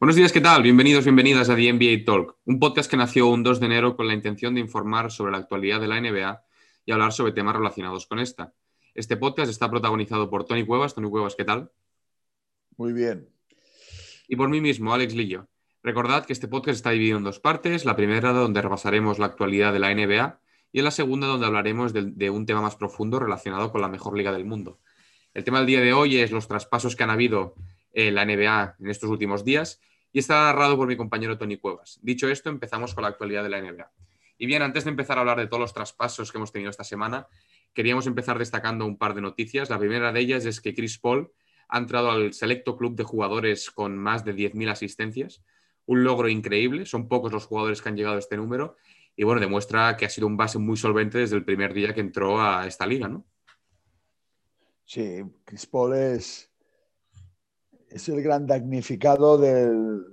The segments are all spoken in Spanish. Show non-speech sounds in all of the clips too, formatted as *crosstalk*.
Buenos días, ¿qué tal? Bienvenidos, bienvenidas a The NBA Talk, un podcast que nació un 2 de enero con la intención de informar sobre la actualidad de la NBA y hablar sobre temas relacionados con esta. Este podcast está protagonizado por Tony Cuevas. Tony Cuevas, ¿qué tal? Muy bien. Y por mí mismo, Alex Lillo. Recordad que este podcast está dividido en dos partes. La primera donde repasaremos la actualidad de la NBA y en la segunda donde hablaremos de, un tema más profundo relacionado con la mejor liga del mundo. El tema del día de hoy es los traspasos que han habido en la NBA en estos últimos días y está narrado por mi compañero Tony Cuevas. Dicho esto, empezamos con la actualidad de la NBA. Y bien, antes de empezar a hablar de todos los traspasos que hemos tenido esta semana, queríamos empezar destacando un par de noticias. La primera de ellas es que Chris Paul ha entrado al selecto club de jugadores con más de 10.000 asistencias, un logro increíble, son pocos los jugadores que han llegado a este número y bueno, demuestra que ha sido un base muy solvente desde el primer día que entró a esta liga, ¿no? Sí, Chris Paul es, es el gran damnificado del,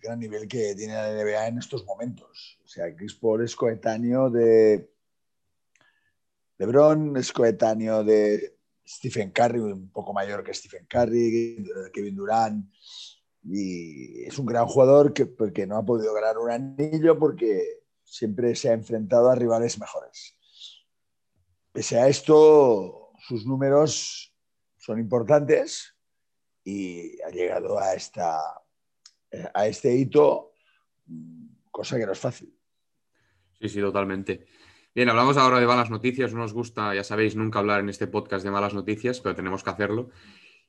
gran nivel que tiene la NBA en estos momentos. O sea, Chris Paul es coetáneo de LeBron, es coetáneo de Stephen Curry, un poco mayor que Stephen Curry, Kevin Durant, y es un gran jugador que porque no ha podido ganar un anillo porque siempre se ha enfrentado a rivales mejores. Pese a esto, sus números son importantes y ha llegado a, esta, a este hito, cosa que no es fácil. Sí, sí, totalmente. Bien, hablamos ahora de malas noticias. No nos gusta, ya sabéis, nunca hablar en este podcast de malas noticias, pero tenemos que hacerlo.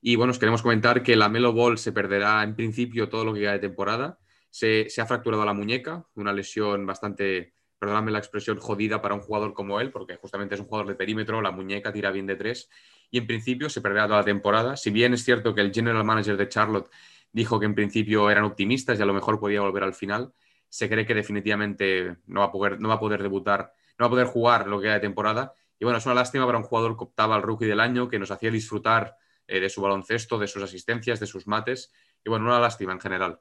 Y bueno, os queremos comentar que la Melo Ball se perderá en principio todo lo que queda de temporada. Se, se ha fracturado la muñeca, una lesión bastante, perdóname la expresión, jodida para un jugador como él, porque justamente es un jugador de perímetro, la muñeca tira bien de tres y en principio se perderá toda la temporada. Si bien es cierto que el general manager de Charlotte dijo que en principio eran optimistas y a lo mejor podía volver al final, se cree que definitivamente no va a poder, no va a poder debutar, no va a poder jugar lo que queda de temporada. Y bueno, es una lástima para un jugador que optaba al rookie del año, que nos hacía disfrutar eh, de su baloncesto, de sus asistencias, de sus mates. Y bueno, una lástima en general.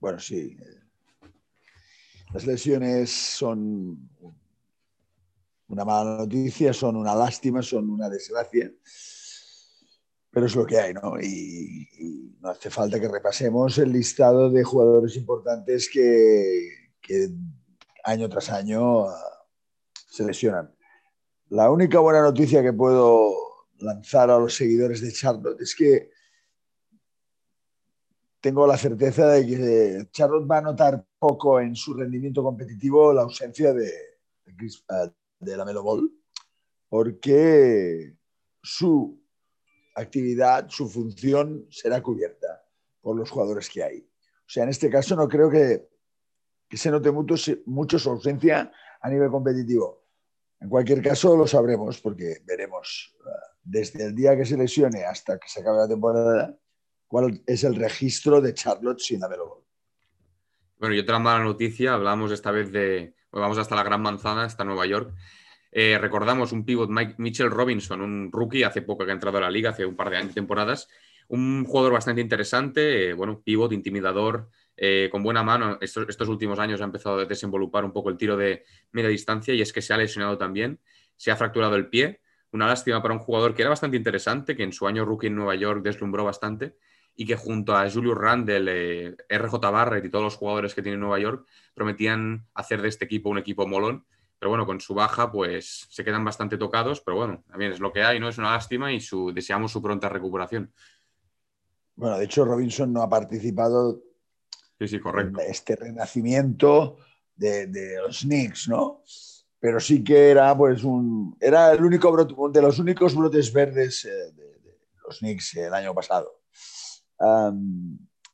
Bueno, sí. Las lesiones son una mala noticia, son una lástima, son una desgracia, pero es lo que hay, ¿no? Y, no hace falta que repasemos el listado de jugadores importantes que, año tras año ah, se lesionan. La única buena noticia que puedo lanzar a los seguidores de Charlotte es que tengo la certeza de que Charlotte va a notar poco en su rendimiento competitivo la ausencia de, Chris, ah, de la Melo Ball, porque su actividad, su función será cubierta por los jugadores que hay. O sea, en este caso no creo que, se note mucho, mucho su ausencia a nivel competitivo. En cualquier caso, lo sabremos porque veremos uh, desde el día que se lesione hasta que se acabe la temporada cuál es el registro de Charlotte sin Ball. Bueno, y otra mala noticia, hablamos esta vez de, vamos hasta la Gran Manzana, hasta Nueva York. Eh, recordamos un pivot, Mike, Mitchell Robinson, un rookie hace poco que ha entrado a la liga, hace un par de temporadas. Un jugador bastante interesante, eh, bueno, pivot, intimidador, eh, con buena mano. Estos, estos, últimos años ha empezado a desenvolupar un poco el tiro de media distancia y es que se ha lesionado también. Se ha fracturado el pie. Una lástima para un jugador que era bastante interesante, que en su año rookie en Nueva York deslumbró bastante y que junto a Julius Randle, RJ Barrett y todos los jugadores que tiene Nueva York prometían hacer de este equipo un equipo molón pero bueno, con su baja pues se quedan bastante tocados, pero bueno, también es lo que hay, ¿no? Es una lástima y su, deseamos su pronta recuperación. Bueno, de hecho Robinson no ha participado sí, sí, correcto. en este renacimiento de, los Knicks, ¿no? Pero sí que era pues un era el único brote, de los únicos brotes verdes eh, de, los Knicks el año pasado.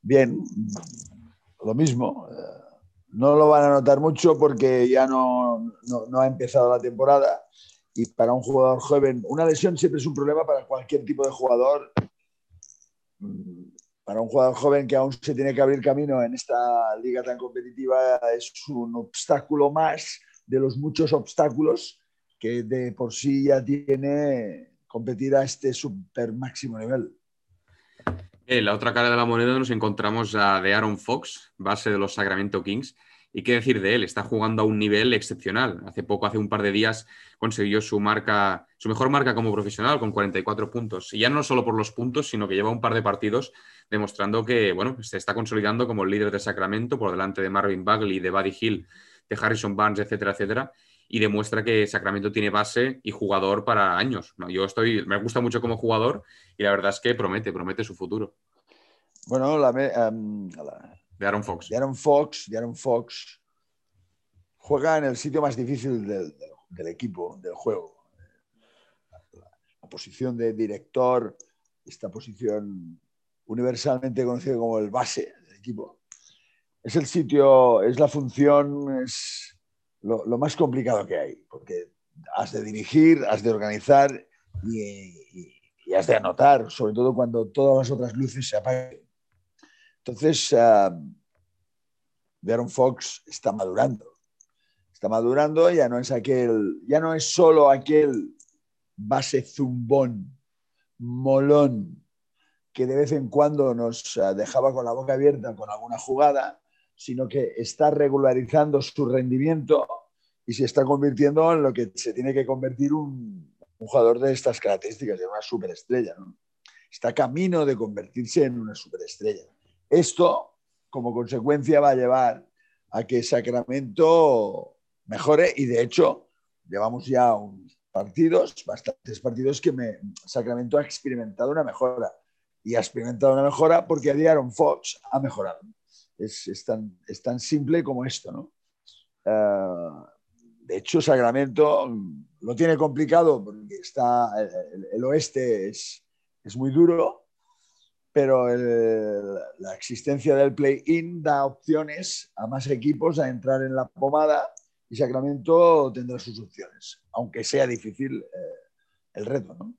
Bien, lo mismo. Eh, no lo van a notar mucho porque ya no, no, ha empezado la temporada y para un jugador joven, una lesión siempre es un problema para cualquier tipo de jugador. Mm, para un jugador joven que aún se tiene que abrir camino en esta liga tan competitiva es un obstáculo más de los muchos obstáculos que de por sí ya tiene competir a este super máximo nivel. En la otra cara de la moneda nos encontramos a de Aaron Fox, base de los Sacramento Kings, Y qué decir de él, está jugando a un nivel excepcional. Hace poco, hace un par de días, consiguió su marca, su mejor marca como profesional con 44 puntos. Y ya no solo por los puntos, sino que lleva un par de partidos demostrando que, bueno, se está consolidando como el líder de Sacramento por delante de Marvin Bagley, de Buddy Hill, de Harrison Barnes, etcétera, etcétera. Y demuestra que Sacramento tiene base y jugador para años. Yo estoy, me gusta mucho como jugador y la verdad es que promete, promete su futuro. Bueno, la, em, de Aaron Fox. De Aaron Fox, de Aaron Fox juega en el sitio más difícil del, equipo, del juego. La, posición de director, esta posición universalmente conocida como el base del equipo, es el sitio, es la función, es lo, más complicado que hay, porque has de dirigir, has de organizar y, has de anotar, sobre todo cuando todas las otras luces se apaguen. Entonces, uh, Fox está madurando. Está madurando, ya no es aquel, ya no es solo aquel base zumbón, molón, que de vez en cuando nos ah, dejaba con la boca abierta con alguna jugada, sino que está regularizando su rendimiento y se está convirtiendo en lo que se tiene que convertir un, jugador de estas características, de una superestrella. Está camino de convertirse en una superestrella. Esto, como consecuencia, va a llevar a que Sacramento mejore y, de hecho, llevamos ya unos partidos, bastantes partidos que Sacramento ha experimentado una mejora. Y ha experimentado una mejora porque Aaron Fox ha mejorado. Es, tan, simple como esto, ¿no? Eh, de hecho, Sacramento lo tiene complicado porque está, el, oeste es, es muy duro pero la existencia del play-in da opciones a más equipos a entrar en la pomada y Sacramento tendrá sus opciones, aunque sea difícil eh, el reto, ¿no?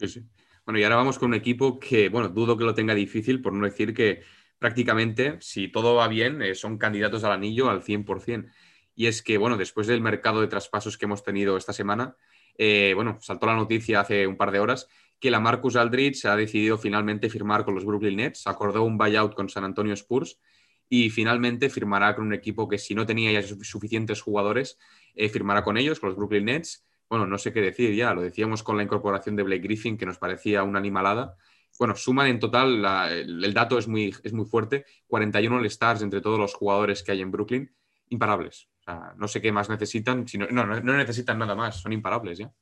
Sí, sí. Bueno, y ahora vamos con un equipo que, bueno, dudo que lo tenga difícil, por no decir que prácticamente, si todo va bien, eh, son candidatos al anillo al 100%. Y es que, bueno, después del mercado de traspasos que hemos tenido esta semana, eh, bueno, saltó la noticia hace un par de horas que la Marcus Aldridge ha decidido finalmente firmar con los Brooklyn Nets, acordó un buyout con San Antonio Spurs y finalmente firmará con un equipo que si no tenía ya suficientes jugadores, eh, firmará con ellos, con los Brooklyn Nets. Bueno, no sé qué decir ya, lo decíamos con la incorporación de Blake Griffin, que nos parecía una animalada. Bueno, suman en total, el, dato es muy, es muy fuerte, 41 All-Stars entre todos los jugadores que hay en Brooklyn, imparables. no sé qué más necesitan, sino, no, no necesitan nada más, son imparables ya.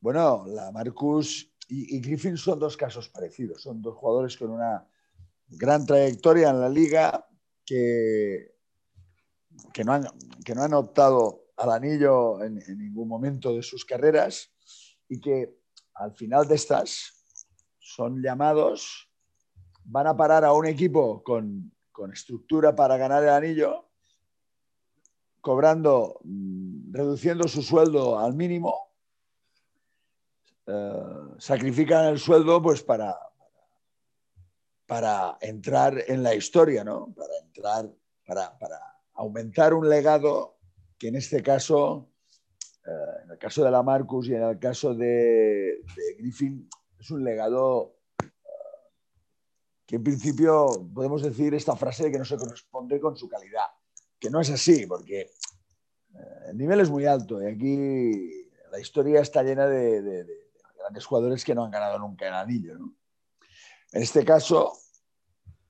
Bueno, la Marcus y, Griffin son dos casos parecidos. Son dos jugadores con una gran trayectoria en la liga que, que, no, han, que no han optado al anillo en, ningún momento de sus carreras y que al final de estas son llamados, van a parar a un equipo con, con estructura para ganar el anillo, cobrando, mm, reduciendo su sueldo al mínimo eh, sacrifican el sueldo pues para, para entrar en la historia, ¿no? Para entrar, para, para aumentar un legado que en este caso, eh, en el caso de la Marcus y en el caso de, Griffin, es un legado eh, que en principio podemos decir esta frase de que no se corresponde con su calidad, que no es así, porque el nivel es muy alto y aquí la historia está llena de grandes jugadores que no han ganado nunca el anillo. En este caso,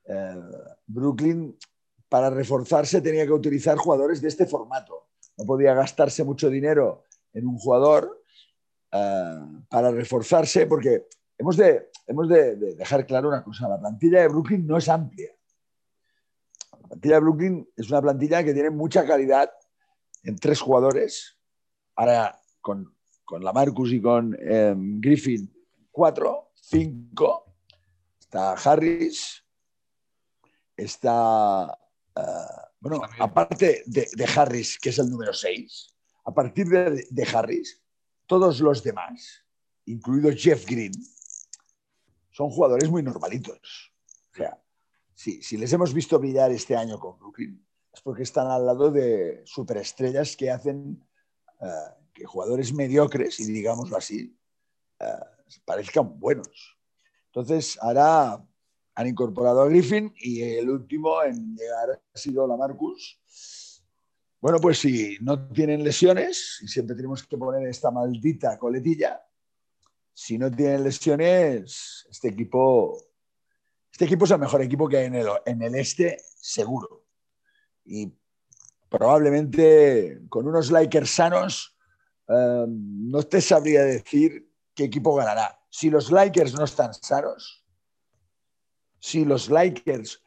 eh, Brooklyn, para reforzarse, tenía que utilizar jugadores de este formato. No podía gastarse mucho dinero en un jugador eh, para reforzarse, porque hemos, de, hemos de, dejar claro una cosa, la plantilla de Brooklyn no es amplia. La plantilla de Brooklyn es una plantilla que tiene mucha calidad en tres jugadores. Ahora, con con la Marcus y con em, Griffin, cuatro, cinco. Está Harris, está, eh, bueno, aparte de, Harris, que es el número seis, a partir de, Harris, todos los demás, incluido Jeff Green, son jugadores muy normalitos. O sea, si, si les hemos visto brillar este año con Brooklyn, es porque están al lado de superestrellas que hacen eh, que jugadores mediocres, y digámoslo así, eh, parezcan buenos. Entonces, ahora han incorporado a Griffin y el último en llegar ha sido la Marcus. Bueno, pues si no tienen lesiones, y siempre tenemos que poner esta maldita coletilla, si no tienen lesiones, este equipo, este equipo es el mejor equipo que hay en el, en el este, seguro. Y probablemente con unos Lakers sanos, eh, no te sabría decir qué equipo ganará. Si los Lakers no están sanos, si los Lakers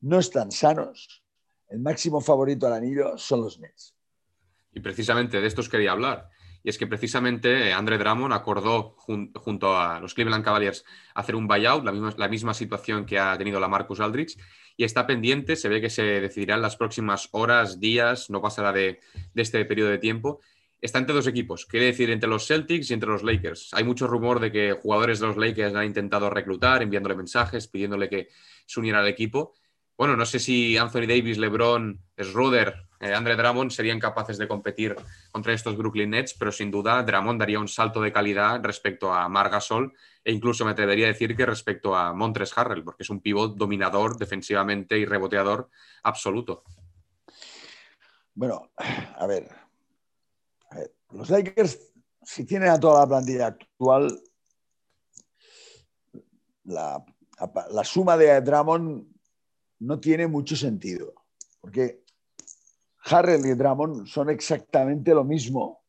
no están sanos, el máximo favorito al anillo son los Nets. Y precisamente de estos quería hablar. Y es que precisamente Andre Drummond acordó junto a los Cleveland Cavaliers hacer un buyout, la misma, la misma situación que ha tenido la Marcus Aldrich, y está pendiente, se ve que se decidirá en las próximas horas, días, no pasará de, de este periodo de tiempo. Está entre dos equipos, quiere decir entre los Celtics y entre los Lakers. Hay mucho rumor de que jugadores de los Lakers han intentado reclutar, enviándole mensajes, pidiéndole que se uniera al equipo. Bueno, no sé si Anthony Davis, LeBron, Schroeder, eh, Andre Drummond serían capaces de competir contra estos Brooklyn Nets, pero sin duda Drummond daría un salto de calidad respecto a Margasol e incluso me atrevería a decir que respecto a Montres Harrell, porque es un pivot dominador defensivamente y reboteador absoluto. Bueno, a ver, los Lakers, si tienen a toda la plantilla actual, la, suma de Drummond no tiene mucho sentido, porque Harrell y Drummond son exactamente lo mismo.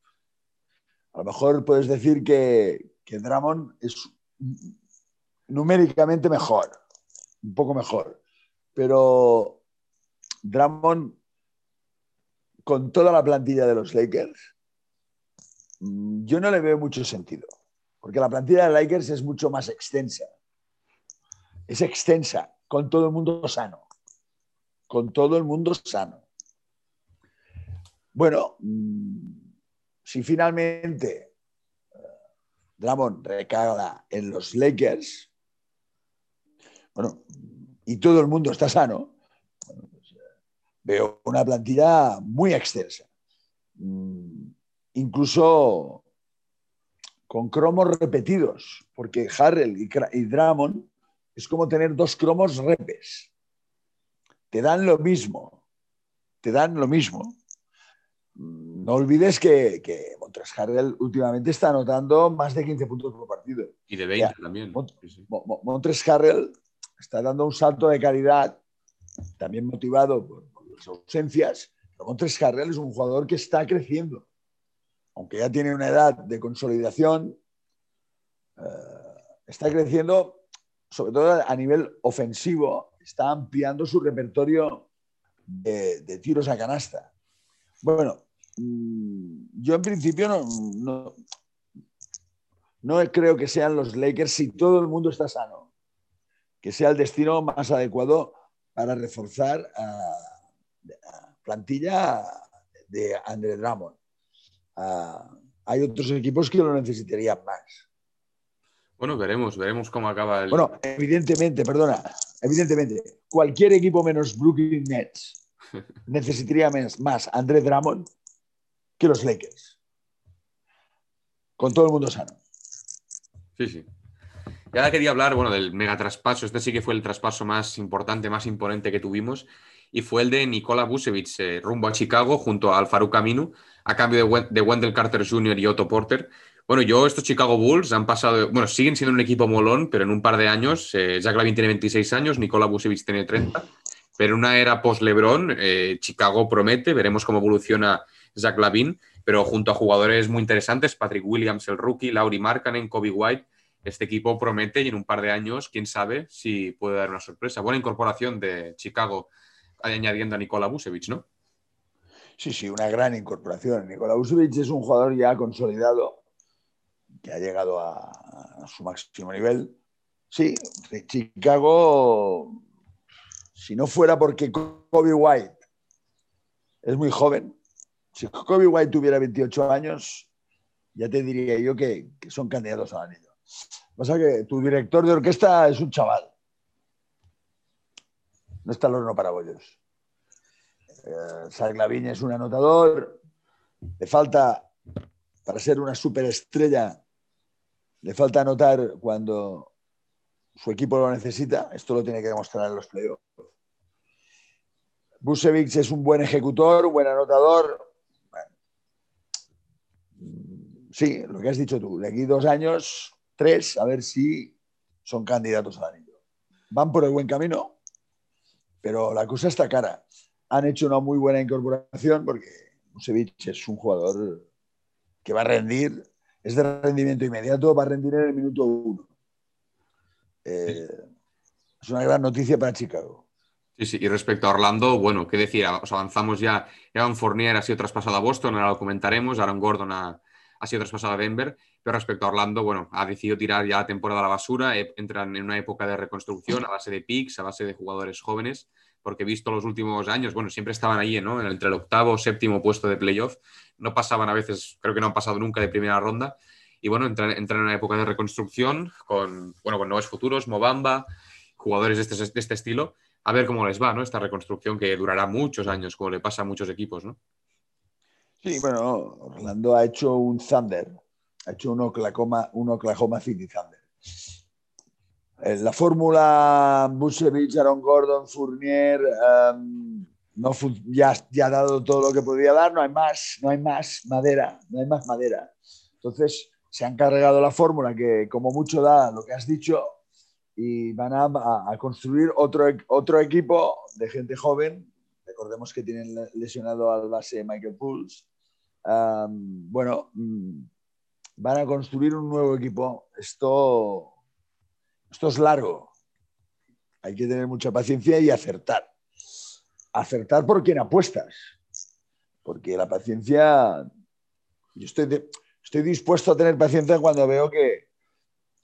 A lo mejor puedes decir que, que es numéricamente mejor, un poco mejor, pero Drummond con toda la plantilla de los Lakers, yo no le veo mucho sentido, porque la plantilla de Lakers es mucho más extensa. Es extensa, con todo el mundo sano. Con todo el mundo sano. Bueno, mm, si finalmente eh, Dramon recaga en los Lakers, bueno, y todo el mundo está sano, pues, eh, veo una plantilla muy extensa. Mm, incluso con cromos repetidos, porque Harrell y, Dramon es como tener dos cromos repes. Te dan lo mismo, te dan lo mismo. No olvides que, que Montres Harrell últimamente está anotando más de 15 puntos por partido. Y de 20 también. Montres Harrell está dando un salto de calidad, también motivado por, las ausencias. Pero Montres Harrell es un jugador que está creciendo aunque ya tiene una edad de consolidación, eh, está creciendo, sobre todo a nivel ofensivo, está ampliando su repertorio de, tiros a canasta. Bueno, mm, yo en principio no, creo que sean los Lakers si todo el mundo está sano, que sea el destino más adecuado para reforzar a, la plantilla de André Drummond. Hay otros equipos que lo necesitarían más. Bueno, veremos, veremos cómo acaba el. Bueno, evidentemente, perdona, evidentemente, cualquier equipo menos Brooklyn Nets *laughs* necesitaría más André Drummond que los Lakers. Con todo el mundo sano. Sí, sí. Y ahora quería hablar, bueno, del mega traspaso. Este sí que fue el traspaso más importante, más imponente que tuvimos. Y fue el de Nikola Vucevic eh, rumbo a Chicago junto a Alfaru Camino a cambio de, Wendell Carter Jr. y Otto Porter. Bueno, yo, estos Chicago Bulls han pasado, bueno, siguen siendo un equipo molón, pero en un par de años, eh, Jack Lavin tiene 26 años, Nikola Vucevic tiene 30, pero en una era post-LeBron, eh, Chicago promete, veremos cómo evoluciona Jack Lavin, pero junto a jugadores muy interesantes, Patrick Williams, el rookie, Lauri Markkanen, Kobe White, este equipo promete y en un par de años, quién sabe si puede dar una sorpresa. Buena incorporación de Chicago añadiendo a Nikola Vucevic, ¿no? Sí, sí, una gran incorporación. Nikola Vucevic es un jugador ya consolidado, que ha llegado a, su máximo nivel. Sí, Chicago, si no fuera porque Kobe White es muy joven, si Kobe White tuviera 28 años, ya te diría yo que, son candidatos al anillo. Pasa que tu director de orquesta es un chaval. No está el horno para bollos. Eh, es un anotador, le falta, para ser una superestrella, le falta anotar cuando su equipo lo necesita, esto lo tiene que demostrar en los playoffs. Busevich es un buen ejecutor, un buen anotador. sí, lo que has dicho tú, de aquí dos años, tres, a ver si son candidatos al anillo. Van por el buen camino, pero la cosa está cara. Han hecho una muy buena incorporación porque Busevich es un jugador que va a rendir, es de rendimiento inmediato, va a rendir en el minuto uno. Eh, es una gran noticia para Chicago. Sí, sí, y respecto a Orlando, bueno, qué decir, os avanzamos ya. Evan Fournier ha sido traspasado a Boston, ahora lo comentaremos. Aaron Gordon ha, ha sido traspasado a Denver, pero respecto a Orlando, bueno, ha decidido tirar ya la temporada a la basura, eh, entran en una época de reconstrucción a base de picks, a base de jugadores jóvenes, porque visto los últimos años, bueno, siempre estaban ahí, ¿no? Entre el octavo, séptimo puesto de playoff, no pasaban a veces, creo que no han pasado nunca de primera ronda, y bueno, entran, en una época de reconstrucción con, bueno, con nuevos futuros, Mobamba, jugadores de este, de este estilo, a ver cómo les va, ¿no? Esta reconstrucción que durará muchos años, como le pasa a muchos equipos, ¿no? Sí, bueno, Orlando ha hecho un Thunder, ha hecho un Oklahoma, un Oklahoma City Thunder. En la fórmula Busevich, Aaron Gordon, Fournier, um, no, ya, ya ha dado todo lo que podía dar, no hay más, no hay más madera, no hay más madera. Entonces se han cargado la fórmula que como mucho da lo que has dicho y van a, a, construir otro, otro equipo de gente joven. Recordemos que tienen lesionado al base Michael Pools bueno, mm, van a construir un nuevo equipo. Esto, esto es largo. Hay que tener mucha paciencia y acertar. Acertar por quien apuestas. Porque la paciencia, yo estoy, estoy dispuesto a tener paciencia cuando veo que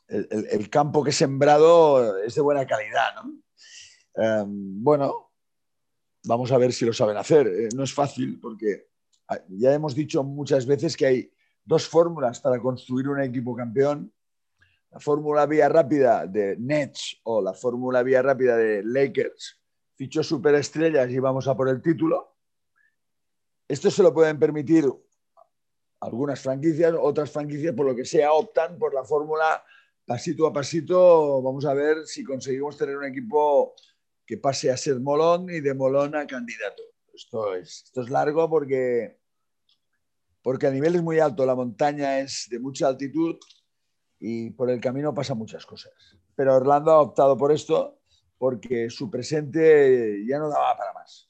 el, campo que he sembrado es de buena calidad. bueno, vamos a ver si lo saben hacer. Eh, no es fácil porque Ah, ya hemos dicho muchas veces que hay dos fórmulas para construir un equipo campeón. La fórmula vía rápida de Nets o la fórmula vía rápida de Lakers. Fichó superestrellas y vamos a por el título. Esto se lo pueden permitir algunas franquicias, otras franquicias, por lo que sea, optan por la fórmula pasito a pasito. Vamos a ver si conseguimos tener un equipo que pase a ser molón y de molón a candidato esto es, esto es largo porque, porque a nivel es muy alto, la montaña es de mucha altitud y por el camino pasan muchas cosas. Pero Orlando ha optado por esto porque su presente ya no daba para más.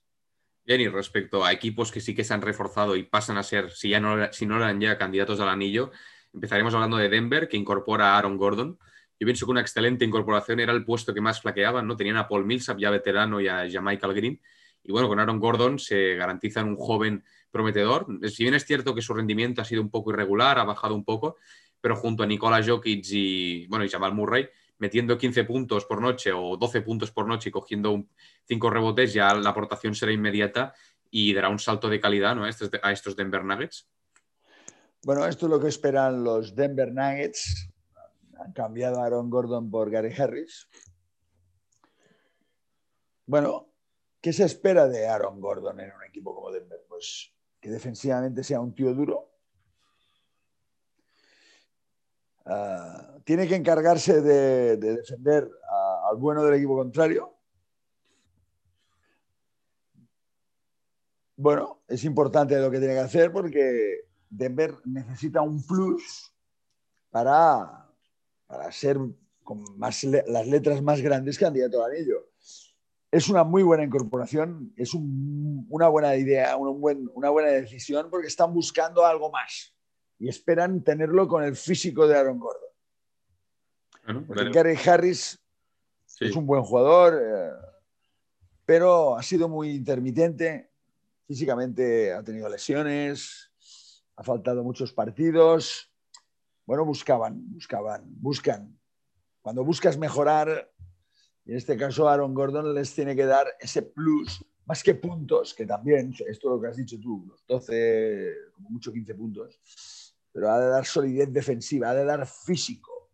Bien, y respecto a equipos que sí que se han reforzado y pasan a ser, si, ya no, si no eran ya candidatos al anillo, empezaremos hablando de Denver, que incorpora a Aaron Gordon. Yo pienso que una excelente incorporación era el puesto que más flaqueaban, ¿no? Tenían a Paul Millsap, ya veterano, y a Michael Green, y bueno, con Aaron Gordon se garantiza un joven prometedor. Si bien es cierto que su rendimiento ha sido un poco irregular, ha bajado un poco, pero junto a Nikola Jokic y, bueno, y Jamal Murray, metiendo 15 puntos por noche o 12 puntos por noche y cogiendo 5 rebotes, ya la aportación será inmediata y dará un salto de calidad ¿no? estos, a estos Denver Nuggets. Bueno, esto es lo que esperan los Denver Nuggets. Han cambiado a Aaron Gordon por Gary Harris. Bueno, ¿Qué se espera de Aaron Gordon en un equipo como Denver? Pues que defensivamente sea un tío duro. Ah, tiene que encargarse de, defender al bueno del equipo contrario. Bueno, es importante lo que tiene que hacer porque Denver necesita un plus para, para ser con más, las letras más grandes candidato al anillo es una muy buena incorporación, es una buena idea, una buena decisión, porque están buscando algo más y esperan tenerlo con el físico de Aaron Gordon. Gary Harris es un buen jugador, eh, pero ha sido muy intermitente. Físicamente ha tenido lesiones, ha faltado muchos partidos. Bueno, buscaban, buscaban, buscan. Cuando buscas mejorar, en este caso, Aaron Gordon les tiene que dar ese plus, más que puntos, que también, esto es lo que has dicho tú, los 12, como mucho 15 puntos, pero ha de dar solidez defensiva, ha de dar físico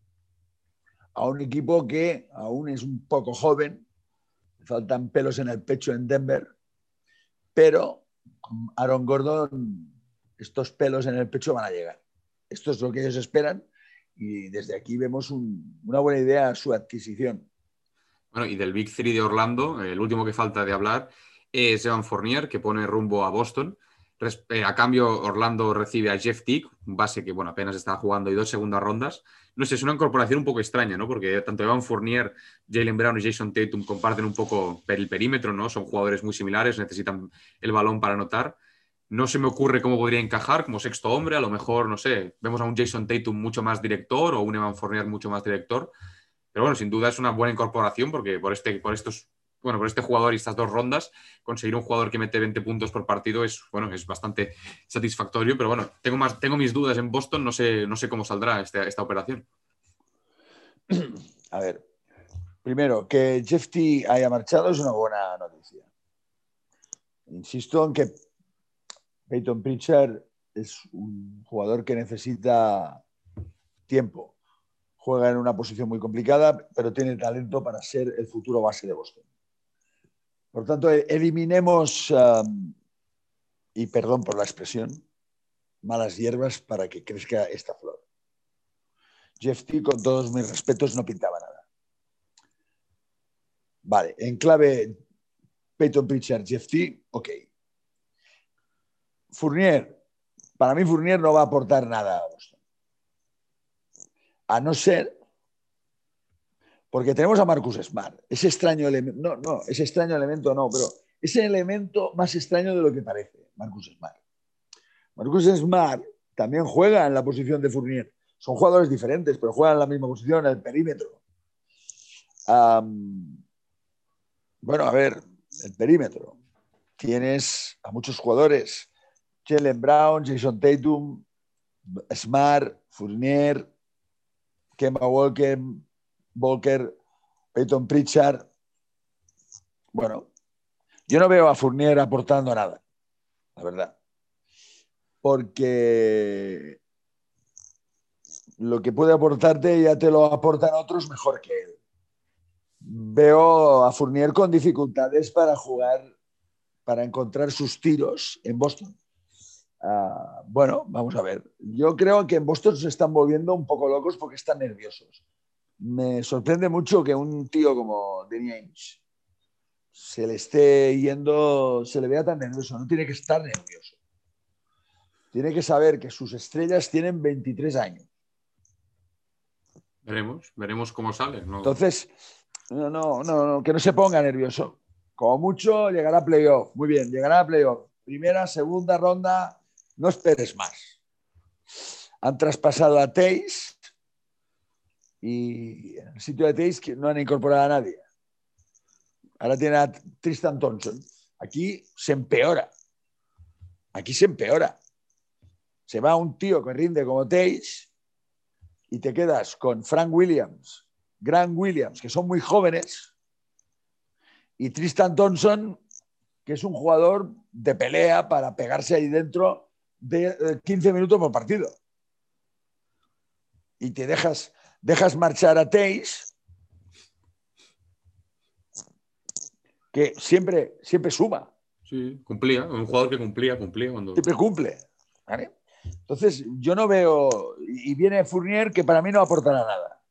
a un equipo que aún es un poco joven, faltan pelos en el pecho en Denver, pero Aaron Gordon, estos pelos en el pecho van a llegar. Esto es lo que ellos esperan y desde aquí vemos una buena idea su adquisición. Bueno, y del Big Three de Orlando, el último que falta de hablar es Evan Fournier, que pone rumbo a Boston. Eh, a cambio, Orlando recibe a Jeff Tick, un base que bueno, apenas está jugando y dos segundas rondas. No sé, es una incorporación un poco extraña, ¿no? Porque tanto Evan Fournier, Jalen Brown y Jason Tatum comparten un poco el perímetro, ¿no? Son jugadores muy similares, necesitan el balón para anotar. No se me ocurre cómo podría encajar como sexto hombre. A lo mejor, no sé, vemos a un Jason Tatum mucho más director o un Evan Fournier mucho más director. Pero bueno, sin duda es una buena incorporación porque por, este, por estos bueno, por este jugador y estas dos rondas, conseguir un jugador que mete 20 puntos por partido es, bueno, es bastante satisfactorio, pero bueno, tengo, más, tengo mis dudas en Boston, no sé, no sé cómo saldrá esta, esta operación. A ver, primero, que Jeff T haya marchado es una buena noticia. Insisto en que Peyton Pritchard es un jugador que necesita tiempo. Juega en una posición muy complicada, pero tiene talento para ser el futuro base de Boston. Por tanto, e-, eliminemos, y perdón por la expresión, malas hierbas para que crezca esta flor. Jeff T, con todos mis respetos, no pintaba nada. Vale, en clave Peyton Pritchard, Jeff T, ok. Fournier, para mí Fournier no va a aportar nada a Boston. A no ser porque tenemos a Marcus Smart, ese extraño elemento, no, no, ese extraño elemento no, pero ese elemento más extraño de lo que parece, Marcus Smart. Marcus Smart también juega en la posición de Fournier. Son jugadores diferentes, pero juegan en la misma posición, en el perímetro. bueno, a ver, el perímetro. Tienes a muchos jugadores. Jalen Brown, Jason Tatum, Smart, Fournier, Kemba Walker, Volker, Peyton Pritchard. Bueno, yo no veo a Fournier aportando nada, la verdad. Porque lo que puede aportarte ya te lo aportan otros mejor que él. Veo a Fournier con dificultades para jugar, para encontrar sus tiros en Boston. Ah, bueno, vamos a ver. Yo creo que en Boston se están volviendo un poco locos porque están nerviosos me sorprende mucho que un tío como Danny Ainge se le esté yendo, se le vea tan nervioso. No tiene que estar nervioso. Tiene que saber que sus estrellas tienen 23 años. Veremos, veremos cómo sale. Entonces, no, no, no, que no se ponga nervioso. Como mucho, llegará a playoff. Muy bien, llegará a playoff. Primera, segunda ronda, no esperes más. Han traspasado a Teis, y en el sitio de Tays no han incorporado a nadie. Ahora tiene a Tristan Thompson. Aquí se empeora. Aquí se empeora. Se va un tío que rinde como Tays y te quedas con Frank Williams, Grant Williams, que son muy jóvenes, y Tristan Thompson, que es un jugador de pelea para pegarse ahí dentro de 15 eh, minutos por partido. Y te dejas dejas marchar a Teis, que siempre, siempre suma. Sí, cumplía, un jugador que cumplía, cumplía cuando... Siempre cumple. Entonces, yo no veo, y viene Fournier que para mí no aportará nada.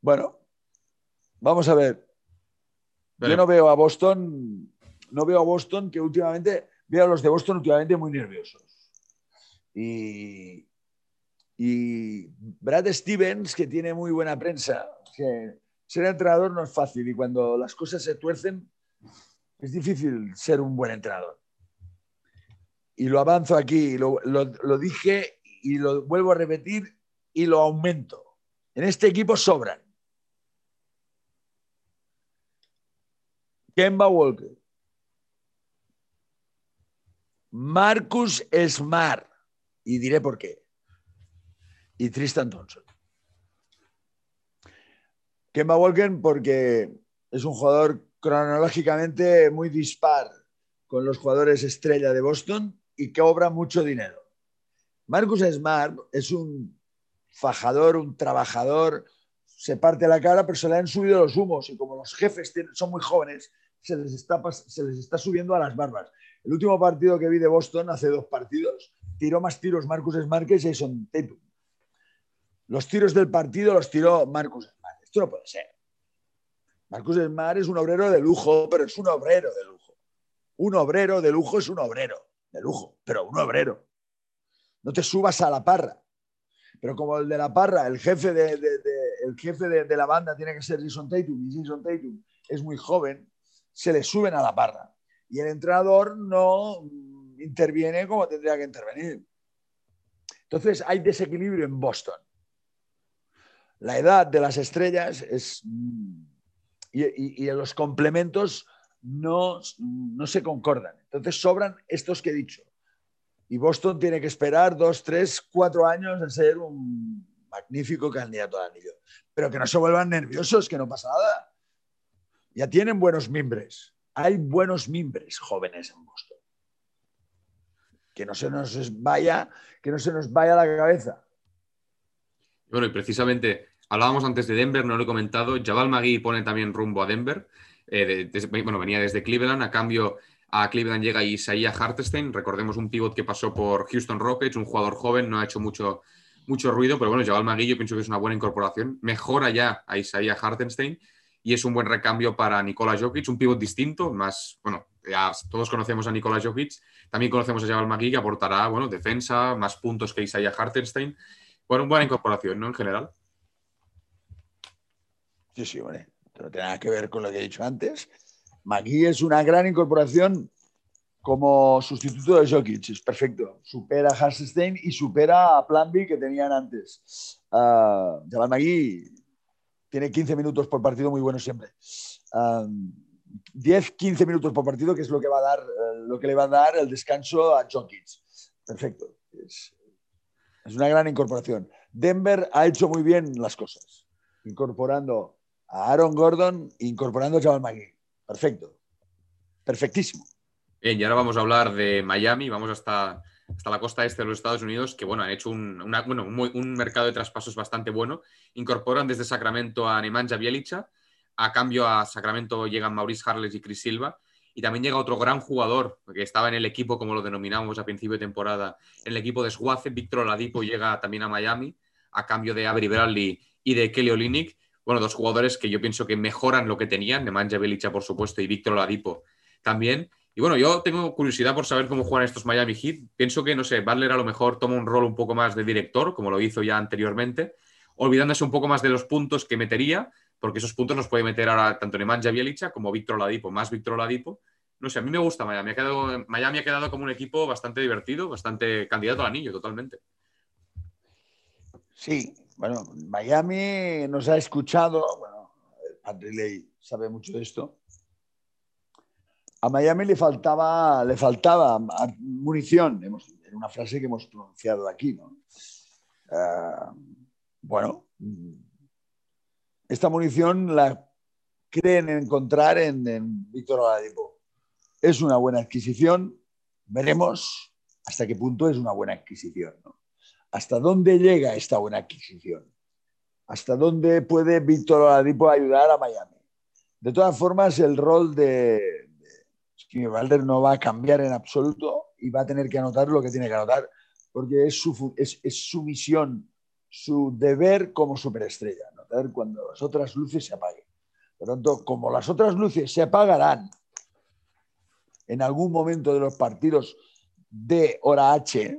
Bueno, vamos a ver. Yo no veo a Boston, no veo a Boston que últimamente, veo a los de Boston últimamente muy nerviosos. Y, y Brad Stevens, que tiene muy buena prensa, ser entrenador no es fácil y cuando las cosas se tuercen es difícil ser un buen entrenador. Y lo avanzo aquí, lo, lo dije y lo vuelvo a repetir y lo aumento. En este equipo sobran. Kemba Walker. Marcus Smart. Y diré por qué y Tristan Thompson. Kemba Walker porque es un jugador cronológicamente muy dispar con los jugadores estrella de Boston y que obra mucho dinero. Marcus Smart es un fajador, un trabajador, se parte la cara, pero se le han subido los humos y como los jefes son muy jóvenes, se les, está, se les está subiendo a las barbas. El último partido que vi de Boston, hace dos partidos, tiró más tiros Marcus Smart que Jason Tatum. Los tiros del partido los tiró Marcus. Esto no puede ser. Marcus Smart es un obrero de lujo, pero es un obrero de lujo. Un obrero de lujo es un obrero de lujo, pero un obrero. No te subas a la parra. Pero como el de la parra, el jefe de, el jefe de, la banda tiene que ser Jason Tatum y Jason Tatum es muy joven, se le suben a la parra. Y el entrenador no interviene como tendría que intervenir. Entonces hay desequilibrio en Boston. La edad de las estrellas es... Y, y, los complementos no, no se concordan. Entonces sobran estos que he dicho. Y Boston tiene que esperar dos, tres, cuatro años a ser un magnífico candidato al anillo. Pero que no se vuelvan nerviosos, que no pasa nada. Ya tienen buenos mimbres. Hay buenos mimbres jóvenes en Boston que no se nos vaya, que no se nos vaya la cabeza. Bueno, y precisamente hablábamos antes de Denver, no lo he comentado. Jabal Magui pone también rumbo a Denver. Eh, bueno, venía desde Cleveland. A cambio, a Cleveland llega Isaiah Hartenstein. Recordemos un pivot que pasó por Houston Rockets, un jugador joven, no ha hecho mucho, mucho ruido, pero bueno, Jabal Magui yo pienso que es una buena incorporación. Mejora ya a Isaiah Hartenstein y es un buen recambio para Nikola Jokic, un pivot distinto, más, bueno, ya todos conocemos a Nikola Jokic, también conocemos a Jabal Magui, que aportará, bueno, defensa, más puntos que Isaiah Hartenstein. Bueno, buena incorporación, ¿no? En general. Sí, sí, bueno, no tiene nada que ver con lo que he dicho antes. Magui es una gran incorporación como sustituto de Jokic, es perfecto. Supera a Hartenstein y supera a Plan B que tenían antes. Uh, Jabal Magui tiene 15 minutos por partido muy bueno siempre. 10, 15 minutos por partido, que es lo que, va a dar, eh, lo que le va a dar el descanso a Jokic. Perfecto. Es, una gran incorporación. Denver ha hecho muy bien las cosas, incorporando a Aaron Gordon incorporando a Jamal McGee. Perfecto. Perfectísimo. Bien, y ahora vamos a hablar de Miami. Vamos hasta hasta la costa este de los Estados Unidos, que bueno, han hecho un, un, mercado de traspasos bastante bueno. Incorporan desde Sacramento a Nemanja Bielicha, a cambio a Sacramento llegan Maurice Harles y Chris Silva, y también llega otro gran jugador que estaba en el equipo, como lo denominamos a principio de temporada, en el equipo de Swaze, Víctor Oladipo llega también a Miami, a cambio de Avery Bradley y de Kelly Olynyk. Bueno, dos jugadores que yo pienso que mejoran lo que tenían, Nemanja Bielicha, por supuesto, y Víctor Oladipo también. Y bueno, yo tengo curiosidad por saber cómo juegan estos Miami Heat. Pienso que, no sé, Butler a lo mejor toma un rol un poco más de director, como lo hizo ya anteriormente, olvidándose un poco más de los puntos que metería, porque esos puntos los puede meter ahora tanto Nemanja Bielicha como Víctor Oladipo, más Víctor Oladipo. No sé, a mí me gusta Miami. Miami ha quedado como un equipo bastante divertido, bastante candidato al anillo, totalmente. Sí, bueno, Miami nos ha escuchado, bueno, Andrei sabe mucho de esto, a Miami le faltaba, le faltaba munición, en una frase que hemos pronunciado aquí. ¿no? Eh, bueno, esta munición la creen encontrar en, Víctor Oladipo. Es una buena adquisición, veremos hasta qué punto es una buena adquisición. ¿Hasta dónde llega esta buena adquisición? ¿Hasta dónde puede Víctor Oladipo ayudar a Miami? De todas formas, el rol de, que Valder no va a cambiar en absoluto y va a tener que anotar lo que tiene que anotar, porque es su, es, su misión, su deber como superestrella, anotar cuando las otras luces se apaguen. Por lo como las otras luces se apagarán en algún momento de los partidos de hora H,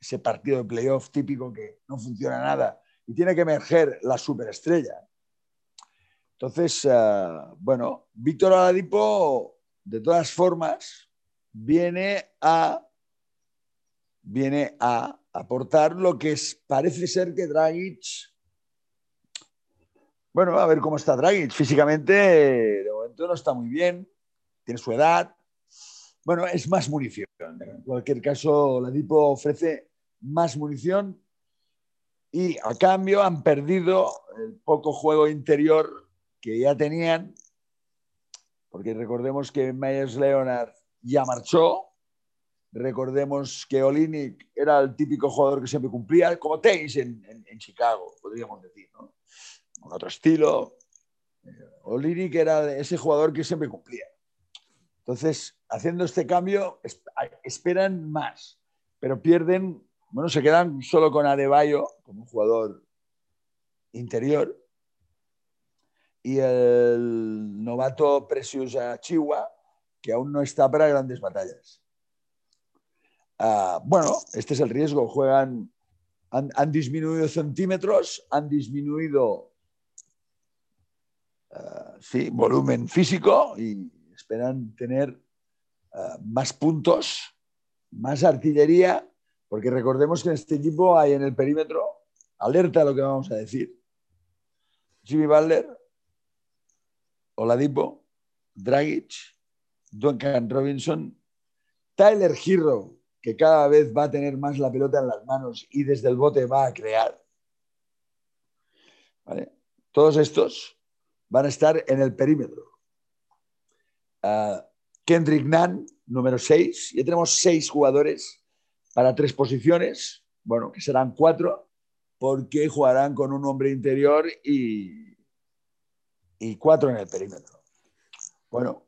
ese partido de playoff típico que no funciona nada y tiene que emerger la superestrella. Entonces, eh, bueno, Víctor Aladipo de todas formas, viene a, viene a aportar lo que parece ser que Dragic, bueno, a ver cómo está Dragic. Físicamente, de momento no está muy bien, tiene su edad. Bueno, es más munición. En cualquier caso, la Dipo ofrece más munición y a cambio han perdido el poco juego interior que ya tenían porque recordemos que Myers Leonard ya marchó, recordemos que Olinik era el típico jugador que siempre cumplía, como Taze en, Chicago, podríamos decir, ¿no? Con otro estilo. Eh, Olinik era ese jugador que siempre cumplía. Entonces, haciendo este cambio, esperan más, pero pierden, bueno, se quedan solo con Adebayo como un jugador interior, y el novato Precious Chihuahua, que aún no está para grandes batallas. Ah, bueno, este es el riesgo. Juegan, han, disminuido centímetros, han disminuido ah, sí, volumen físico y esperan tener ah, más puntos, más artillería, porque recordemos que en este equipo hay en el perímetro, alerta a lo que vamos a decir, Jimmy Butler, Oladipo, Dragic, Duncan Robinson, Tyler Hero, que cada vez va a tener más la pelota en las manos y desde el bote va a crear. Todos estos van a estar en el perímetro. Ah, Kendrick Nunn, número 6. Ya tenemos seis jugadores para tres posiciones. Bueno, que serán cuatro, porque jugarán con un hombre interior y, y cuatro en el perímetro. Bueno,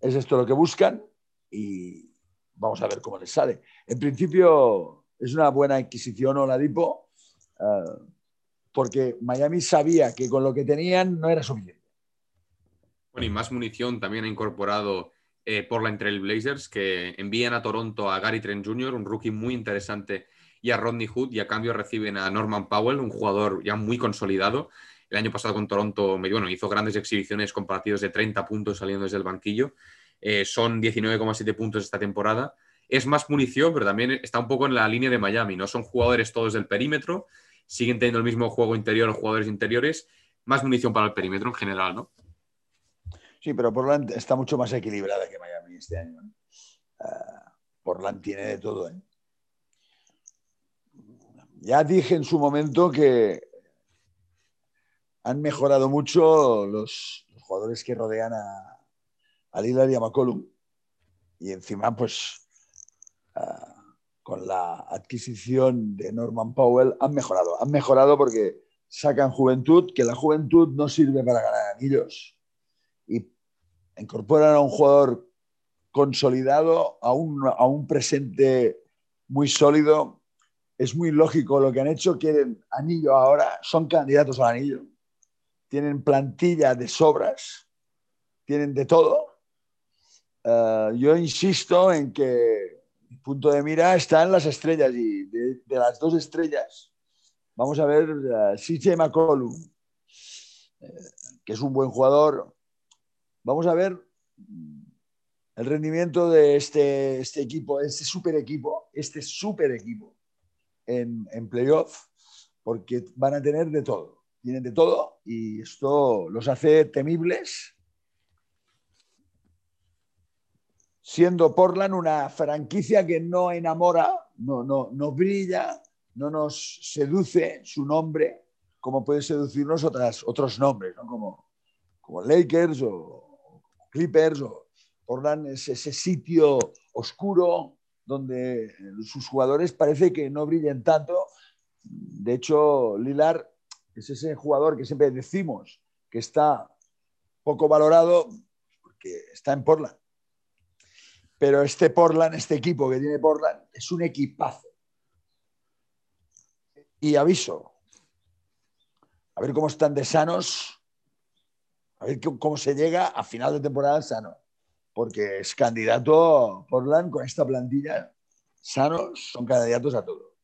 es esto lo que buscan y vamos a ver cómo les sale. En principio es una buena adquisición Oladipo uh, porque Miami sabía que con lo que tenían no era suficiente. Bueno, y más munición también ha incorporado eh, por la Trail Blazers que envían a Toronto a Gary Trent Jr., un rookie muy interesante, y a Rodney Hood, y a cambio reciben a Norman Powell, un jugador ya muy consolidado. El año pasado con Toronto bueno, hizo grandes exhibiciones con partidos de 30 puntos saliendo desde el banquillo eh, son 19,7 puntos esta temporada. Es más munición, pero también está un poco en la línea de Miami, ¿no? Son jugadores todos del perímetro, siguen teniendo el mismo juego interior, los jugadores interiores, más munición para el perímetro en general, ¿no? Sí, pero Portland está mucho más equilibrada que Miami este año. Uh, Portland tiene de todo. ¿eh? Ya dije en su momento que han mejorado mucho los jugadores que rodean a, a Lillard y a McCollum. Y encima, pues, ah, con la adquisición de Norman Powell, han mejorado. Han mejorado porque sacan juventud, que la juventud no sirve para ganar anillos. Incorporan a un jugador consolidado, a un, a un presente muy sólido. Es muy lógico lo que han hecho. Quieren anillo ahora, son candidatos al anillo. Tienen plantilla de sobras, tienen de todo eh, yo insisto en que punto de mira está en las estrellas y de, las dos estrellas vamos a ver uh, eh, CJ McCollum, eh, que es un buen jugador. Vamos a ver el rendimiento de este, este equipo, este super equipo, este super equipo en, en playoff, porque van a tener de todo. Tienen de todo y esto los hace temibles siendo Portland una franquicia que no enamora, no, no, no brilla, no nos seduce su nombre, como puede seducirnos otras, otros nombres, ¿no? como, como Lakers o Clippers. O Portland es ese sitio oscuro donde sus jugadores parece que no brillen tanto. De hecho, Lilar es ese jugador que siempre decimos que está poco valorado porque está en Portland pero este Portland, este equipo que tiene Portland, es un equipazo. Y aviso, a ver cómo están de sanos, a ver cómo se llega a final de temporada sano, porque es candidato Portland con esta plantilla, sanos, son candidatos a todo.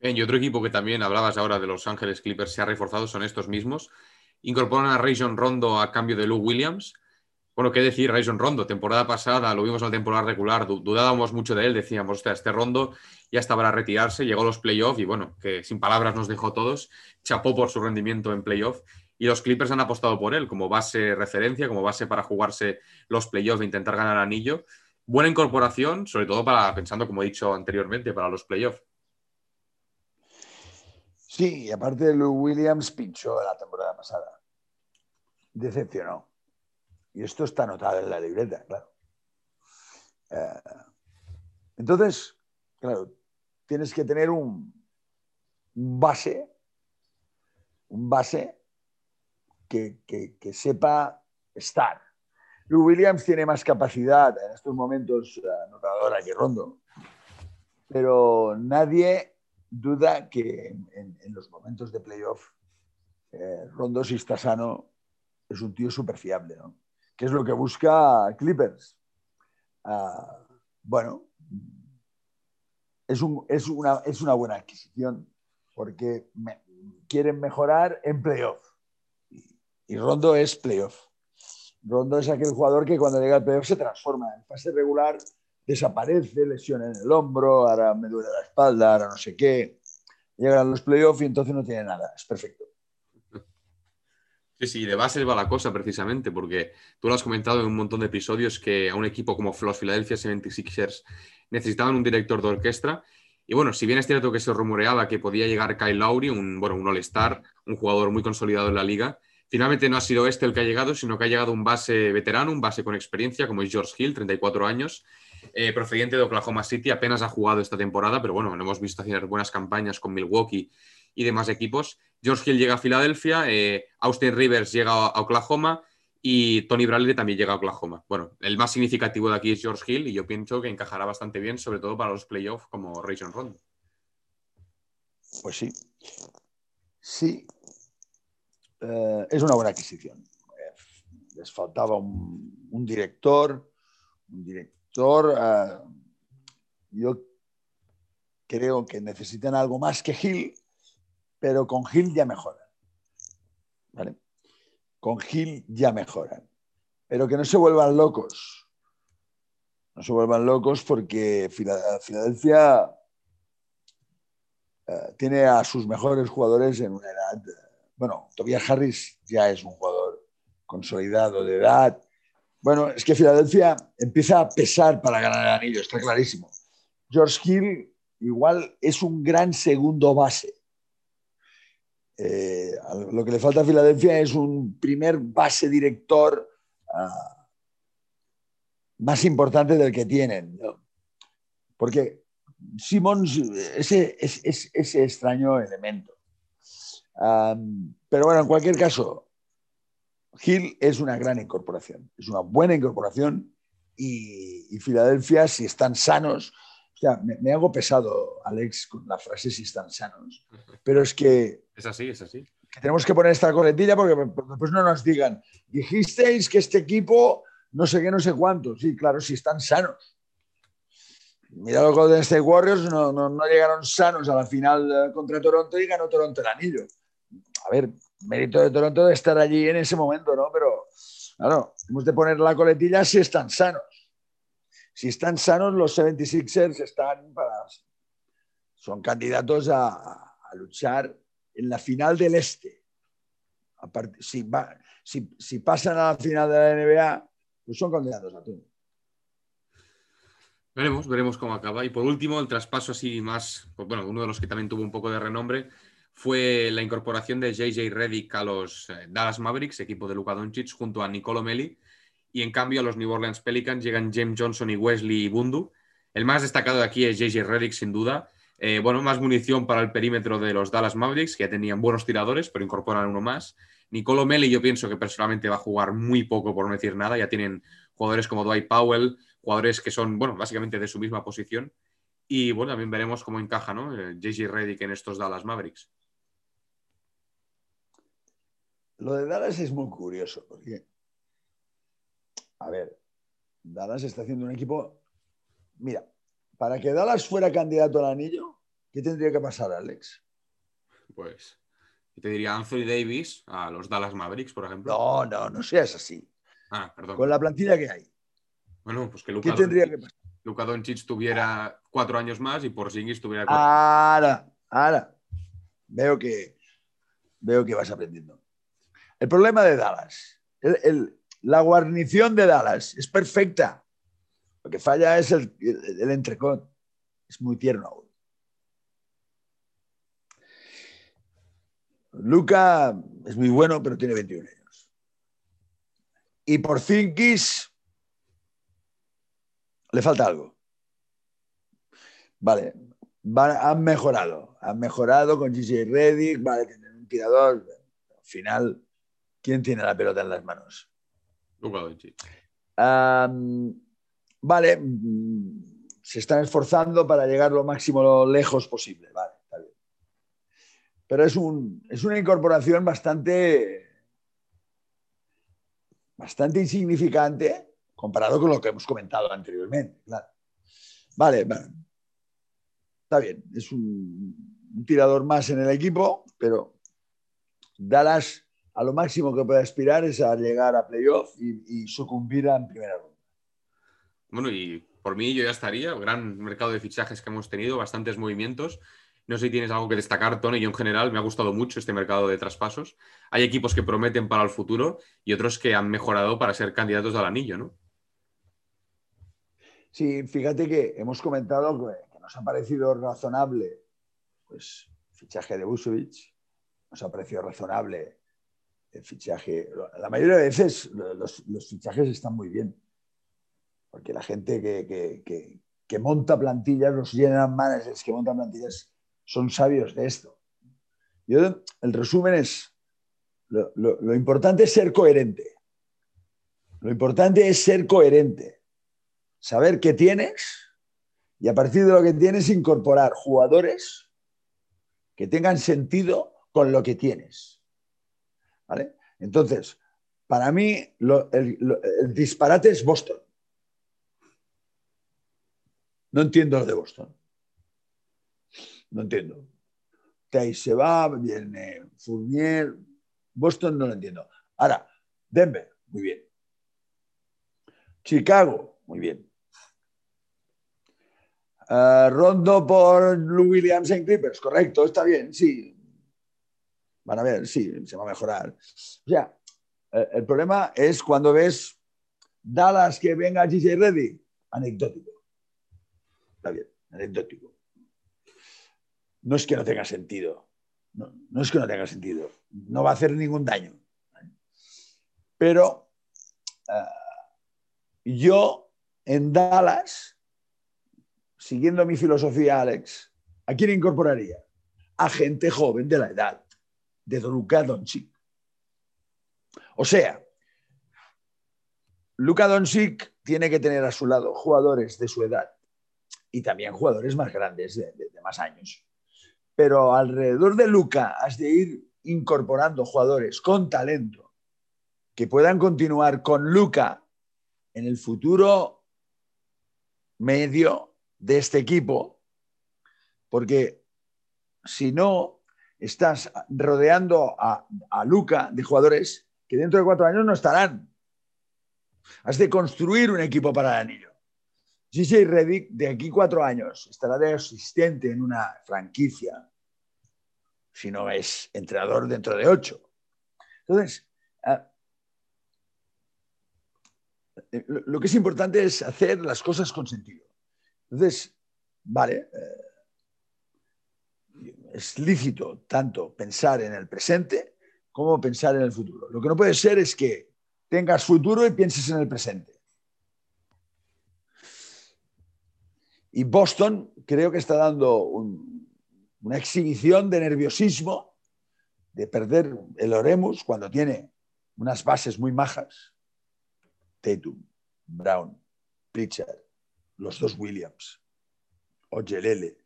Bien, y otro equipo que también hablabas ahora de Los Ángeles Clippers se ha reforzado son estos mismos. Incorporan a Rayon Rondo a cambio de Lou Williams bueno, qué decir, Rayson Rondo. Temporada pasada lo vimos en la temporada regular, dudábamos mucho de él, decíamos, hostia, este Rondo ya está para retirarse, llegó a los playoffs y bueno, que sin palabras nos dejó todos, chapó por su rendimiento en playoff y los Clippers han apostado por él como base referencia, como base para jugarse los playoffs e intentar ganar anillo. Buena incorporación, sobre todo para, pensando, como he dicho anteriormente, para los playoffs. Sí, y aparte Lou Williams pinchó la temporada pasada. Decepcionó. Y esto está anotado en la libreta, claro. Eh, entonces, claro, tienes que tener un, base, un base que, sepa estar. Lou Williams tiene más capacidad en estos momentos anotadora que Rondo, pero nadie duda que en, los momentos de playoff eh, Rondo, si está sano, es un tío súper fiable, ¿no? ¿Qué es lo que busca Clippers? Ah, bueno, es, una, es, una, buena adquisición porque quieren mejorar en playoff. Y, Rondo es playoff. Rondo es aquel jugador que cuando llega al playoff se transforma. En fase regular desaparece, lesión en el hombro, ahora me duele la espalda, ahora no sé qué. Llegan los playoffs y entonces no tiene nada. Es perfecto. Sí, sí, de base va la cosa precisamente, porque tú lo has comentado en un montón de episodios que a un equipo como los Philadelphia 76ers necesitaban un director de orquesta. Y bueno, si bien es cierto que se rumoreaba que podía llegar Kyle Lowry, un, bueno, un All-Star, un jugador muy consolidado en la liga, finalmente no ha sido este el que ha llegado, sino que ha llegado un base veterano, un base con experiencia, como es George Hill, 34 años, eh, procedente de Oklahoma City, apenas ha jugado esta temporada, pero bueno, lo hemos visto hacer buenas campañas con Milwaukee y demás equipos. George Hill llega a Filadelfia, eh, Austin Rivers llega a Oklahoma y Tony Bradley también llega a Oklahoma. Bueno, el más significativo de aquí es George Hill y yo pienso que encajará bastante bien, sobre todo para los playoffs como Rayson Rondo. Pues sí. Sí. Eh, es una buena adquisición. Eh, les faltaba un, director, un director. yo creo que necesitan algo más que Hill pero con Gil ya mejoran. ¿Vale? Con Gil ya mejoran. Pero que no se vuelvan locos. No se vuelvan locos porque Filadelfia eh, tiene a sus mejores jugadores en una edad. Bueno, Tobias Harris ya es un jugador consolidado de edad. Bueno, es que Filadelfia empieza a pesar para ganar el anillo, está clarísimo. George Hill igual es un gran segundo base eh, lo que le falta a Filadelfia es un primer base director ah, más importante del que tienen. Porque Simmons, ese, ese, ese extraño elemento. Pero bueno, en cualquier caso, Hill es una gran incorporación, es una buena incorporación y, y Filadelfia, si están sanos, sea, me, hago pesado, Alex, con la frase si están sanos, *laughs* pero es que... Es así, es así. Que tenemos que poner esta coletilla porque después no nos digan, dijisteis que este equipo no sé qué, no sé cuánto. Sí, claro, si están sanos. Mira los Golden State Warriors, no, no, no, llegaron sanos a la final eh, contra Toronto y ganó Toronto el anillo. A ver, mérito de Toronto de estar allí en ese momento, ¿no? Pero, claro, hemos de poner la coletilla si están sanos si están sanos, los 76ers están para, son candidatos a, luchar en la final del Este. si, si, pasan a la final de la NBA, pues son candidatos a todo. Veremos, veremos cómo acaba. Y por último, el traspaso así más, pues bueno, uno de los que también tuvo un poco de renombre fue la incorporación de JJ Redick a los eh, Dallas Mavericks, equipo de Luka Doncic, junto a Nicolo Melli, y en cambio a los New Orleans Pelicans llegan James Johnson y Wesley Bundu. El más destacado de aquí es JJ Redick, sin duda. Eh, bueno, más munición para el perímetro de los Dallas Mavericks, que ya tenían buenos tiradores, pero incorporan uno más. Nicolo Melli yo pienso que personalmente va a jugar muy poco, por no decir nada. Ya tienen jugadores como Dwight Powell, jugadores que son, bueno, básicamente de su misma posición. Y bueno, también veremos cómo encaja, ¿no? JJ Redick en estos Dallas Mavericks. Lo de Dallas es muy curioso, porque a ver, Dallas está haciendo un equipo. Mira, para que Dallas fuera candidato al anillo, ¿qué tendría que pasar, Alex? Pues, te diría Anthony Davis a los Dallas Mavericks, por ejemplo. No, no, no seas así. Ah, perdón. Con la plantilla que hay. Bueno, pues que Luka ¿Qué tendría que pasar? Luka Doncic tuviera cuatro años más y Porzingis tuviera cuatro. Ahora, ahora. Veo que, veo que vas aprendiendo. El problema de Dallas, la guarnición de Dallas es perfecta. Lo que falla es el, entrecot. Es muy tierno. Luca es muy bueno, pero tiene 21 años. Y por Zinkis le falta algo. Vale, han mejorado. Han mejorado con GJ Reddick, vale, tienen un tirador. Al final, ¿quién tiene la pelota en las manos? vale, mm, se están esforzando para llegar lo máximo lo lejos posible. Vale, está bien. pero es, un, es una incorporación bastante, bastante insignificante comparado con lo que hemos comentado anteriormente. Vale, está bien, es un, tirador más en el equipo, pero Dallas a lo máximo que puede aspirar es a llegar a playoff y, y sucumbir en primera ronda. Bueno, y por mí yo ya estaría, gran mercado de fichajes que hemos tenido, bastantes movimientos. No sé si tienes algo que destacar, Tony. Yo en general me ha gustado mucho este mercado de traspasos. Hay equipos que prometen para el futuro y otros que han mejorado para ser candidatos al anillo, ¿no? Sí, fíjate que hemos comentado que, nos ha parecido razonable pues, el fichaje de Busevich, nos ha parecido razonable el fichaje. La mayoría de veces los, fichajes están muy bien, porque la gente que, monta plantillas, los general managers que montan plantillas, son sabios de esto. Yo, el resumen es, lo importante es ser coherente. Lo importante es ser coherente saber qué tienes y a partir de lo que tienes incorporar jugadores que tengan sentido con lo que tienes. Entonces, para mí el, disparate es Boston. No entiendo lo de Boston. No entiendo. Tay se va, viene Fournier. Boston no lo entiendo. Ahora, Denver, muy bien. Chicago, muy bien. Eh, Rondo por Lou Williams en Clippers, correcto, está bien, sí. Van a ver, sí, se va a mejorar. O sea, el problema es cuando ves Dallas que venga GJ Reddy, anecdótico. Está bien, anecdótico. No es que no tenga sentido. No, es que no tenga sentido. No va a hacer ningún daño. Pero eh, yo en Dallas siguiendo mi filosofía, Alex, ¿a quién incorporaría? A gente joven de la edad de Luka Doncic. O sea, Luka Doncic tiene que tener a su lado jugadores de su edad y también jugadores más grandes, de, más años. Pero alrededor de Luka has de ir incorporando jugadores con talento que puedan continuar con Luka en el futuro medio de este equipo, porque si no, estás rodeando a, Luca de jugadores que dentro de cuatro años no estarán. Has de construir un equipo para el anillo. Gigi Reddick de aquí cuatro años estará de asistente en una franquicia, si no es entrenador dentro de ocho. Entonces, ah, lo que es importante es hacer las cosas con sentido. Entonces, vale, eh, es lícito tanto pensar en el presente como pensar en el futuro. Lo que no puede ser es que tengas futuro y pienses en el presente. Y Boston creo que está dando una exhibición de nerviosismo, de perder el Oremus cuando tiene unas bases muy majas. Tatum, Brown, Pritchard, los dos Williams, Ojelele.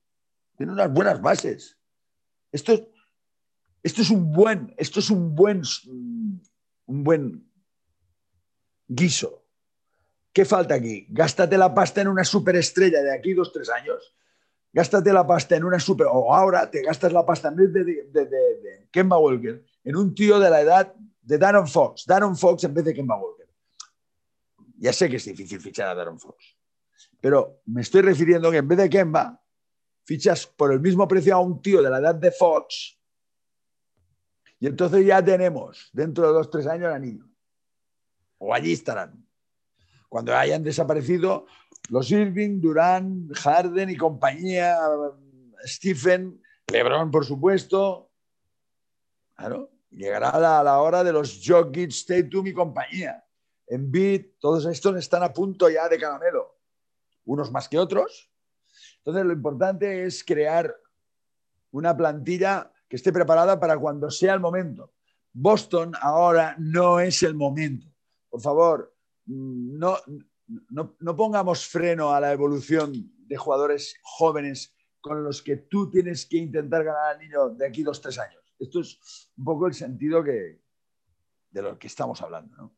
Tienen unas buenas bases. Esto, esto es un buen, esto es un buen, un buen guiso. ¿Qué falta aquí? Gástate la pasta en una superestrella de aquí dos, tres años. Gástate la pasta en una super... O ahora te gastas la pasta en vez de, de, Kemba Walker en un tío de la edad de Darren Fox. Darren Fox en vez de Kemba Walker. Ya sé que es difícil fichar a Darren Fox. Pero me estoy refiriendo que en vez de Kemba, fichas por el mismo precio a un tío de la edad de Fox y entonces ya tenemos dentro de dos, tres años a niño. O allí estarán. Cuando hayan desaparecido los Irving, Durán, Harden y compañía, Stephen, LeBron, por supuesto. Claro, llegará la, la hora de los Jokic, Tatum y compañía. En Beat, todos estos están a punto ya de caramelo unos más que otros. Entonces, lo importante es crear una plantilla que esté preparada para cuando sea el momento. Boston ahora no es el momento. Por favor, no, pongamos freno a la evolución de jugadores jóvenes con los que tú tienes que intentar ganar al niño de aquí dos, tres años. Esto es un poco el sentido de lo que estamos hablando. ¿no?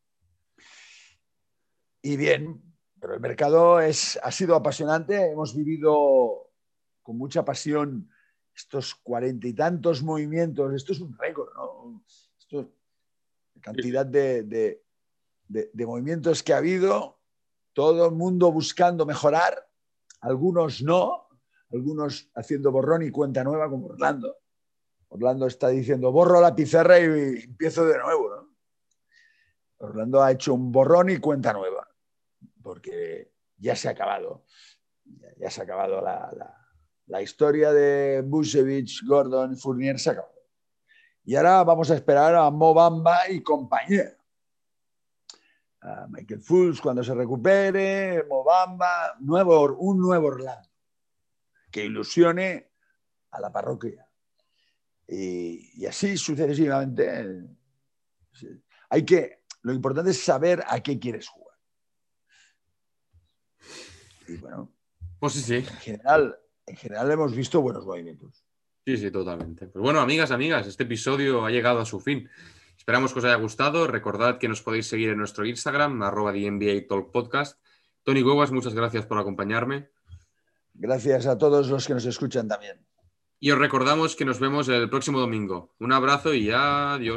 Y bien, el mercado ha sido apasionante. Hemos vivido con mucha pasión estos cuarenta y tantos movimientos. Esto es un récord, ¿no? La cantidad de, movimientos que ha habido, todo el mundo buscando mejorar, algunos no, algunos haciendo borrón y cuenta nueva como Orlando. Orlando está diciendo, borro la pizarra y empiezo de nuevo. Orlando ha hecho un borrón y cuenta nueva, porque ya se ha acabado. Ya, se ha acabado la, historia de Busevich, Gordon, Fournier, se ha acabado. Y ahora vamos a esperar a Mobamba y compañía. A Michael Fultz cuando se recupere, Mobamba, nuevo, un nuevo Orlando que ilusione a la parroquia. Y, y, así sucesivamente. Hay que, lo importante es saber a qué quieres jugar. Y bueno, pues sí, sí. En general, en general hemos visto buenos movimientos. Sí, sí, totalmente. Pues bueno, amigas, amigas, este episodio ha llegado a su fin. Esperamos que os haya gustado. Recordad que nos podéis seguir en nuestro Instagram, arroba NBA Talk Podcast. Tony Huevas, muchas gracias por acompañarme. Gracias a todos los que nos escuchan también. Y os recordamos que nos vemos el próximo domingo. Un abrazo y adiós.